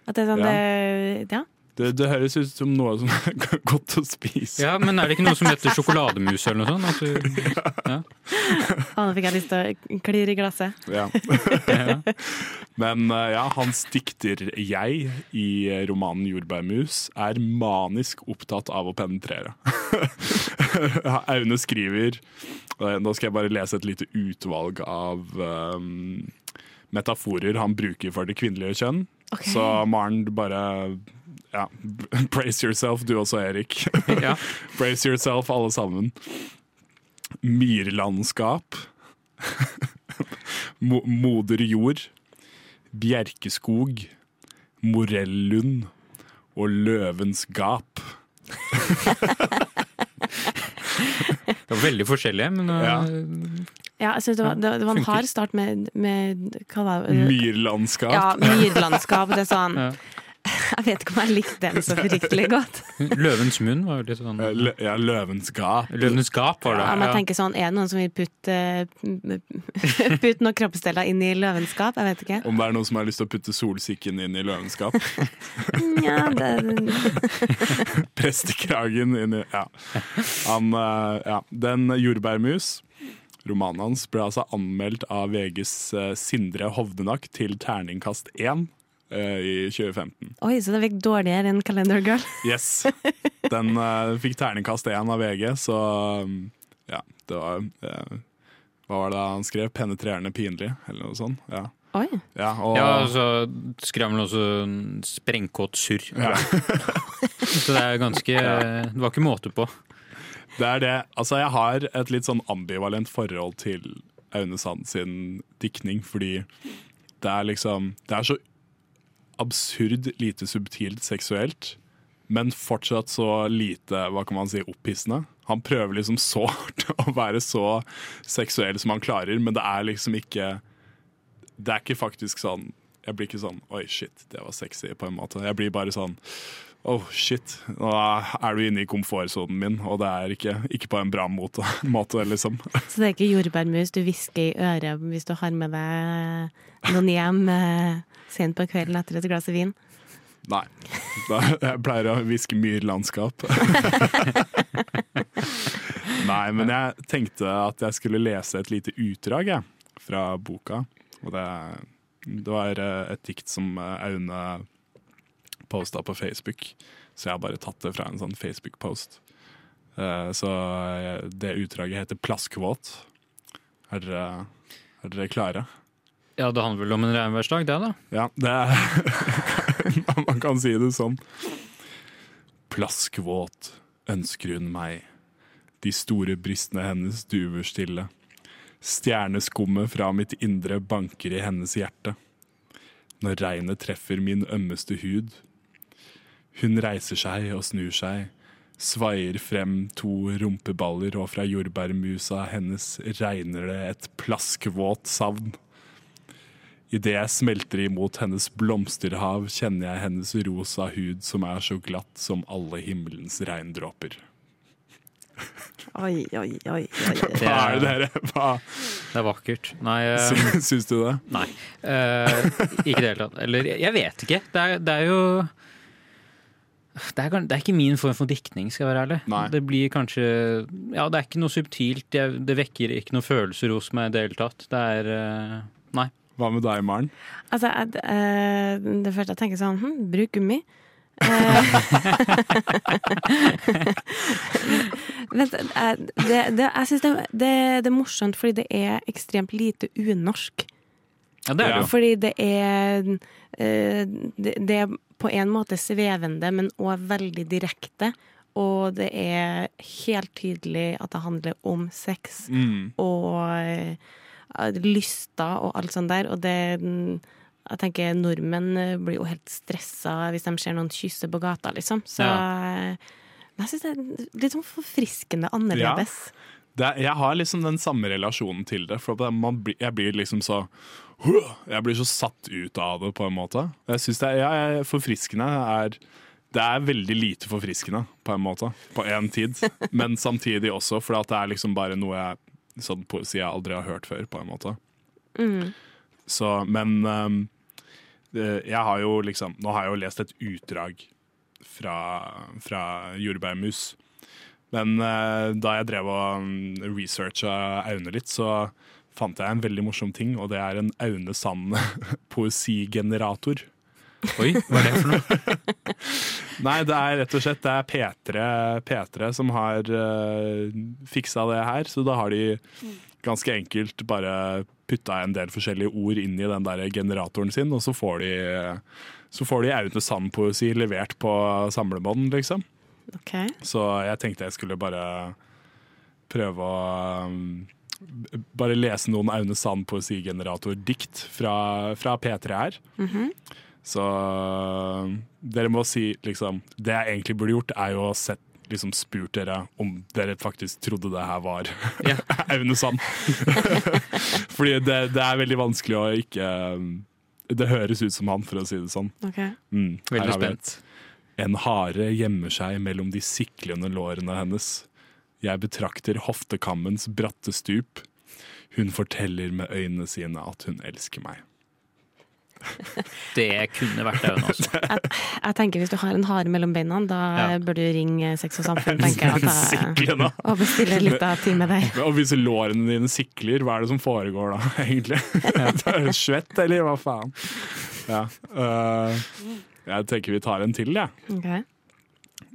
At det er sånn Ja. det, ja. Det, det høres ut som noe som er godt å spise. Ja, Men er det ikke noe som heter sjokolademus eller noe sånt? Altså, ja. ja. Nå fikk jeg lyst til å klirre i glasset. Ja. Men eh, ja, hans dikter jeg i romanen 'Jordbærmus' er manisk opptatt av å penetrere. Aune skriver eh, Nå skal jeg bare lese et lite utvalg av um, metaforer han bruker for det kvinnelige kjønn. Okay. Så Maren, bare ja, brace yourself, du også, Erik. Ja. brace yourself, alle sammen. Myrlandskap. Mo moder jord. Bjerkeskog. Morellund. Og løvens gap. Det var veldig forskjellige, men eh, Ja. Ja, altså det, var, det, det var en hard start med, med hva var det? Myrlandskap. Ja, myrlandskap. Det er sånn Ja. Jeg vet ikke om jeg likte den så fryktelig godt. Løvens munn var jo litt sånn Eh, lø- Ja, løvens gap. Løvens gap var det. Ja, men jeg tenker sånn, Er det noen som vil putte, putte noen kroppsdeler inn i løvenskap? Jeg vet ikke. Om det er noen som har lyst til å putte solsikken inn i løvens gap. Ja, det, Prestekragen inn i Ja. Han, eh, ja. Den jordbærmus, romanen hans, ble altså anmeldt av VGs eh, Sindre Hovdenak til terningkast 1 eh, i 2015. oi, så det fikk dårligere enn Calendar Girl. Yes. Den uh, fikk terningkast én av VG, så um, ja, det var uh, Hva var det han skrev? Penetrerende pinlig, eller noe sånt. Ja. Oi. Ja, og, Ja, og så skrev han også en sprengkåt surr. Ja. Så det er ganske Det var ikke måte på. Det er det. Altså, jeg har et litt sånn ambivalent forhold til Aune Sand sin diktning, fordi det er liksom Det er så absurd lite subtilt seksuelt, men fortsatt så lite, hva kan man si, opphissende. Han prøver liksom så hardt å være så seksuell som han klarer, men det er liksom ikke Det er ikke faktisk sånn Jeg blir ikke sånn Oi, shit, det var sexy, på en måte. Jeg blir bare sånn Oh shit, nå er du inne i komfortsonen min, og det er ikke, ikke på en bra måte, måte liksom. Så det er ikke jordbærmus du hvisker i øret hvis du har med deg noen hjem eh, sent på kvelden etter et glass vin? Nei. Jeg pleier å hviske myrlandskap. Nei, men jeg tenkte at jeg skulle lese et lite utdrag jeg, fra boka. Og det, det var eh, et dikt som eh, Aune posta på Facebook, så jeg har bare tatt det fra en sånn Facebook-post. Uh, Så eh, det utdraget heter 'Plaskvåt'. Er dere, er dere klare? Ja, det handler vel om en regnværsdag, det, da. Ja, det er Man kan si det sånn. Plaskvåt ønsker hun meg. De store brystene hennes duver stille. Stjerneskummet fra mitt indre banker i hennes hjerte. Når regnet treffer min ømmeste hud. Hun reiser seg og snur seg, svaier frem to rumpeballer, og fra jordbærmusa hennes regner det et plaskvåt savn. Idet jeg smelter imot hennes blomsterhav, kjenner jeg hennes rosa hud som er så glatt som alle himmelens regndråper. Oi, oi, oi. oi. Hva er, det dere Hva det er vakkert. Nei, uh, syns du det? nei. Uh, ikke i det hele tatt. Eller, jeg vet ikke. Det er, det er jo det er, det er ikke min form for diktning, skal jeg være ærlig. Nei. Det blir kanskje Ja, det er ikke noe subtilt. Jeg, det vekker ikke noen følelser hos meg i det hele tatt. Det er uh, Nei. Hva med deg, Maren? Altså, jeg, eh, det første jeg tenker sånn hm, Bruk gummi. Eh, Vent, eh, det, det, jeg syns det, det, det er morsomt fordi det er ekstremt lite unorsk. Ja, det er det. Fordi det er eh, det, det er på en måte svevende, men òg veldig direkte. Og det er helt tydelig at det handler om sex Mm. og eh, lyster og alt sånt der. Og det Jeg tenker nordmenn eh, blir jo helt stressa hvis de ser noen kysse på gata, liksom. Så ja. men jeg syns det er litt sånn forfriskende annerledes. Det, er- jeg har liksom den samme relasjonen til det. For man, blir- jeg blir liksom så! Jeg blir så satt ut av det, på en måte. Jeg synes det er, ja, Forfriskende er Det er veldig lite forfriskende, på en måte. På én tid. Men samtidig også, for at det er liksom bare noe jeg sånn poesi jeg aldri har hørt før, på en måte. Mm. Så, men um, jeg har jo liksom Nå har jeg jo lest et utdrag fra, fra Jordbærmus. Men uh, da jeg drev og um, researcha Aune litt, så fant jeg en veldig morsom ting, og det er en Aune Sand poesigenerator. Oi, hva er det for noe? Nei, det er rett og slett det er P3, P3 som har uh, fiksa det her, så da har de ganske enkelt bare putta en del forskjellige ord inn i den der generatoren sin, og så får de, så får de Aune Sand-poesi levert på samlebånd, liksom. Ok. Så jeg tenkte jeg skulle bare prøve å um, bare lese noen Aune Sand-poesigenerator-dikt fra, fra P3 her. Mhm. Så dere må si liksom Det jeg egentlig burde gjort, er jo å sett, liksom spurt dere om dere faktisk trodde det her var yeah. Aune Sand. Fordi det, det er veldig vanskelig å ikke Det høres ut som han, for å si det sånn. Okay. Mm, Veldig spent. En hare gjemmer seg mellom de siklende lårene hennes. Jeg betrakter hoftekammens bratte stup. Hun forteller med øynene sine at hun elsker meg. Det kunne vært Aune også. Jeg tenker Hvis du har en hare mellom beina, da Ja. bør du ringe Sex og Samfunn tenker jeg, at jeg, og bestille litt av time der. Og hvis lårene dine sikler, hva er det som foregår da, egentlig? Er det Svett, eller hva faen? Ja. Uh, jeg tenker vi tar en til, jeg. Ok.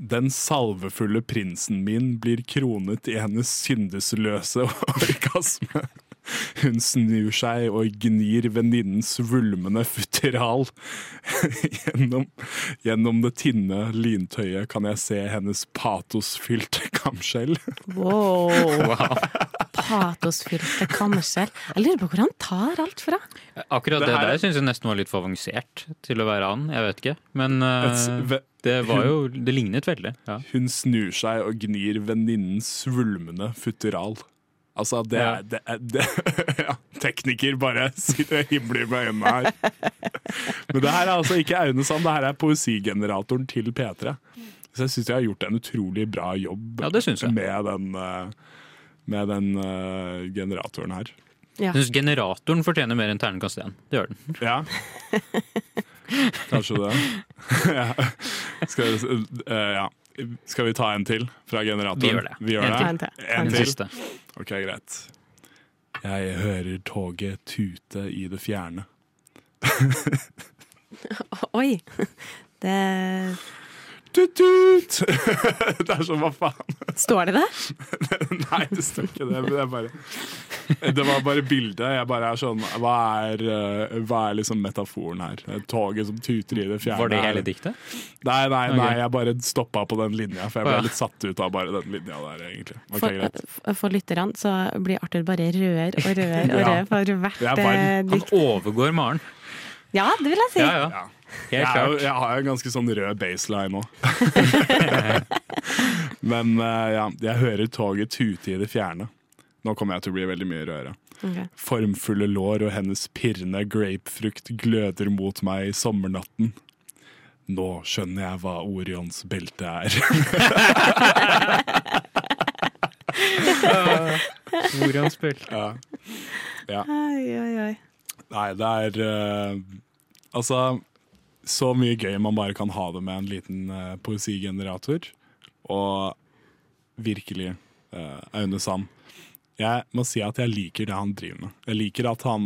Den salvefulle prinsen min blir kronet i hennes syndesløse orgasme. Hun snur seg og gnir venninnens vulmende futteral. gjennom, gjennom det tynne lintøyet kan jeg se hennes patosfylte kamskjell. Wow. Patosfylte kamskjell. Jeg lurer på hvor han tar alt fra. Akkurat Det det, her- der syns jeg nesten var litt for avansert til å være han. Jeg vet ikke. Men uh, det var jo Det lignet veldig. Ja. Hun snur seg og gnir venninnens svulmende futteral. Altså, det er, det er det, ja, Tekniker bare sitter og himler med øynene her. Men det her er altså ikke Aune Sand, det her er poesigeneratoren til P3. Så jeg syns jeg har gjort en utrolig bra jobb Ja, det jeg. med den, eh, med den uh, generatoren her. Ja. Jeg syns generatoren fortjener mer enn terningkast én. Det gjør den. Ja. Kanskje det. ja. Skal, vi, eh, ja. Skal vi ta en til fra generatoren? Vi gjør det. Vi gjør En det. til. En til. En til. Ok, greit. Jeg hører toget tute i det fjerne. Oi. Det Tut-tut! det er sånn, hva faen? Står det der? Nei, det står ikke det. Men det, er bare, det var bare bildet. Jeg bare er sånn Hva er, eh, hva er liksom metaforen her? Toget som tuter i det fjerne. Var det hele diktet? Nei, nei, nei, jeg bare stoppa på den linja, for jeg ble litt satt ut av bare den linja der, egentlig. Okay, For, greit. for lytterne så blir Arthur bare rødere og rødere og rødere for hvert er eh, Han overgår Maren. Ja, det vil jeg si. Ja, ja. Ja. Helt Jeg, jo, jeg har jo en ganske sånn rød baseline nå. Men eh, ja, jeg hører toget tute i det fjerne. Nå kommer jeg til å bli veldig mye rødere. Okay. Formfulle lår og hennes pirrende grapefrukt gløder mot meg i sommernatten. Nå skjønner jeg hva Orions belte er. uh, Orions belte. Ja. ja. Oi, oi, oi. Nei, det er uh, Altså, så mye gøy man bare kan ha det med en liten uh, poesigenerator. Og virkelig uh, Aune Sand. Jeg må si at jeg liker det han driver med. Jeg liker at han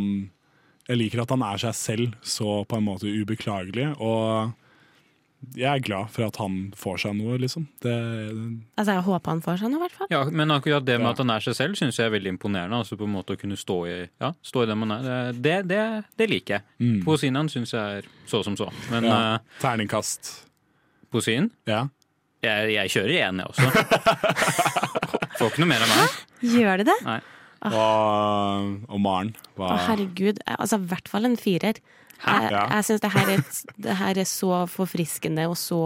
Jeg liker at han er seg selv så på en måte ubeklagelig. Og jeg er glad for at han får seg noe, liksom. Det, Altså, jeg håper han får seg noe, i hvert fall. Ja, men akkurat det med Ja. at han er seg selv, syns jeg er veldig imponerende. Altså på en måte å kunne stå i, ja, stå i det man er. Det, det, det liker jeg. Mm. Poesien hans syns jeg er så som så. Men ja, uh, terningkast. poesien Ja. jeg, jeg kjører én, jeg også. Får ikke noe mer av meg. Gjør det det? Nei. Og, og Maren. Hva Å, herregud. Altså, i hvert fall en firer. Jeg, Ja. jeg syns det, det her er så forfriskende og så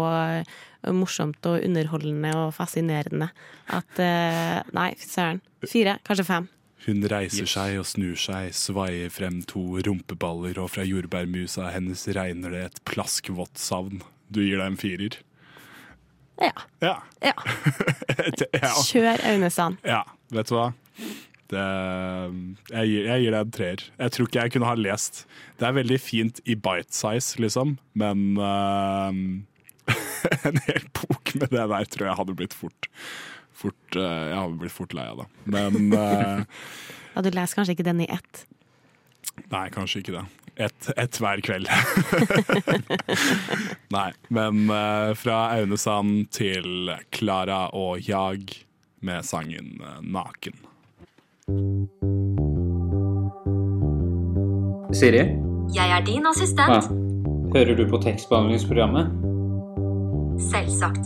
eh, morsomt og underholdende og fascinerende at eh, Nei, søren. Fire, kanskje fem. Hun reiser seg og snur seg, svaier frem to rumpeballer, og fra jordbærmusa hennes regner det et plaskvått savn. Du gir deg en firer? Ja. Ja. ja. ja. Kjør Aune Sand. ja. Vet du hva? Det, jeg, gir, jeg gir deg en treer. Jeg tror ikke jeg kunne ha lest. Det er veldig fint i bite size, liksom, men uh, En hel bok med det der tror jeg hadde blitt fort, fort uh, Jeg hadde blitt fort lei av det. Men uh, Ja, du leser kanskje ikke den i ett. Nei, kanskje ikke det. Ett et hver kveld. Nei, men eh, fra Aune Sand til Klara og Jag med sangen eh, 'Naken'. Siri, Jeg er din assistent. hører du på tekstbehandlingsprogrammet? Selvsagt.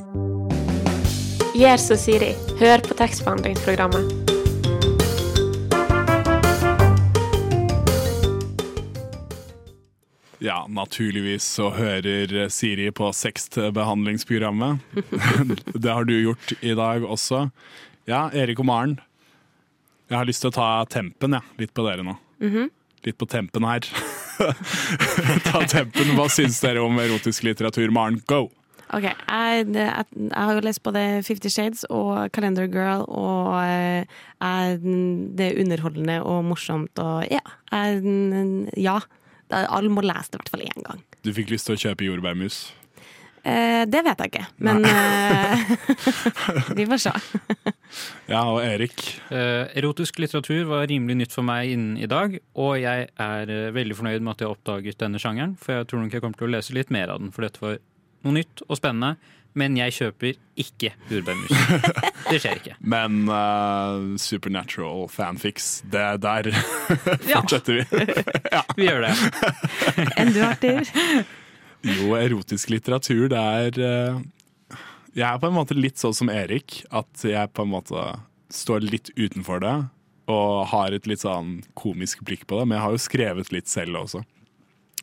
Gjør som Siri. Hør på tekstbehandlingsprogrammet. Ja, naturligvis så hører Siri på sextbehandlingsprogrammet. det har du gjort i dag også. Ja, Erik og Maren. Jeg har lyst til å ta tempen, ja. litt på dere nå. Mhm. Litt på tempen her. ta tempen. Hva syns dere om erotisk litteratur? Maren, go! Ok, jeg, jeg, jeg har jo lest både Fifty Shades og Calendar Girl, og eh, jeg, det er underholdende og morsomt og ja. Jeg, ja. Alle må lese det i hvert fall én gang. Du fikk lyst til å kjøpe jordbærmus. Eh, det vet jeg ikke, men eh, vi får se. Ja, og Erik? Eh, erotisk litteratur var rimelig nytt for meg innen i dag, og jeg er eh, veldig fornøyd med at jeg har oppdaget denne sjangeren, for jeg tror nok jeg kommer til å lese litt mer av den, for dette var noe nytt og spennende. Men jeg kjøper ikke jordbærmus. Det skjer ikke. Men uh, Supernatural fanfics, det der fortsetter vi. ja. Vi gjør det. Enn du, Arthur? Jo, erotisk litteratur, det er eh, Jeg er på en måte litt sånn som Erik, at jeg på en måte står litt utenfor det. Og har et litt sånn komisk blikk på det, men jeg har jo skrevet litt selv også.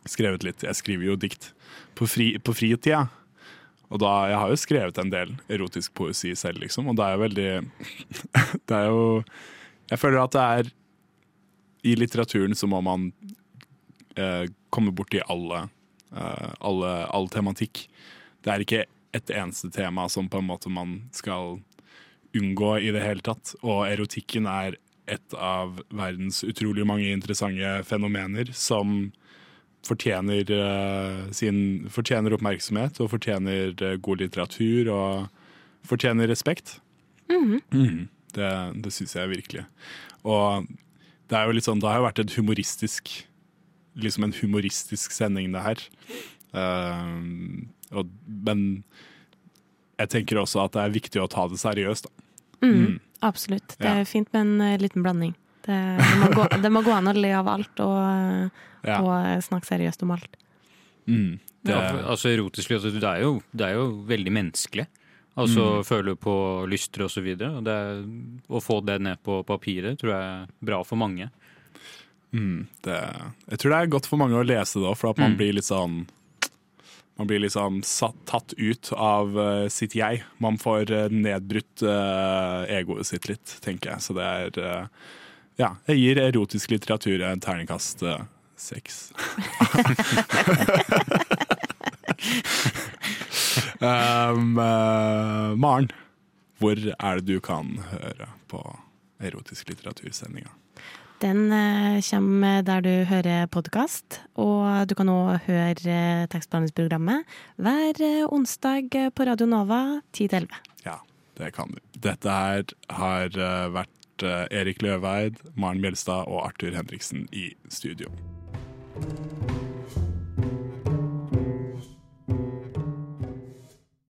Skrevet litt, Jeg skriver jo dikt på, fri, på fritida. Og da, Jeg har jo skrevet en del erotisk poesi selv, liksom, og det er jo veldig Det er jo Jeg føler at det er I litteraturen så må man eh, komme borti alle, alle all tematikk. Det er ikke et eneste tema som på en måte man skal unngå i det hele tatt. Og erotikken er et av verdens utrolig mange interessante fenomener som fortjener, eh, sin, fortjener oppmerksomhet og fortjener eh, god litteratur og fortjener respekt. Mm -hmm. mm, Det, det syns jeg virkelig. Og det er jo litt sånn, det har jo vært et humoristisk Liksom en humoristisk sending, det her. Uh, og, men jeg tenker også at det er viktig å ta det seriøst. Da. Mm, absolutt. Det Ja. er fint med en uh, liten blanding. Det, det, må gå, det må gå an å le av alt og, eh, Ja. og snakke seriøst om alt. Mm, det, Ja, for, altså Erotisk altså, det er, jo, det er jo veldig menneskelig. Altså Mm. føle på lyster er, å få det ned på papiret tror jeg er bra for mange. Mm, det, jeg tror det er godt for mange å lese det òg, for at man Mm. blir litt sånn man blir liksom satt, tatt ut av uh, sitt jeg. Man får eh, nedbrutt uh, egoet sitt litt, tenker jeg. Så det er uh, Ja, jeg gir erotisk litteratur en terningkast seks. um, Maren, hvor er det du kan høre på erotisk litteratursendinga? Den eh, kommer der du hører podkast, og du kan òg høre eh, tekstbehandlingsprogrammet hver eh, onsdag på Radio Nova 10 11. Ja, det kan du. Dette her har vært Erik Løveid, Maren Bjelstad og Arthur Henriksen i studio.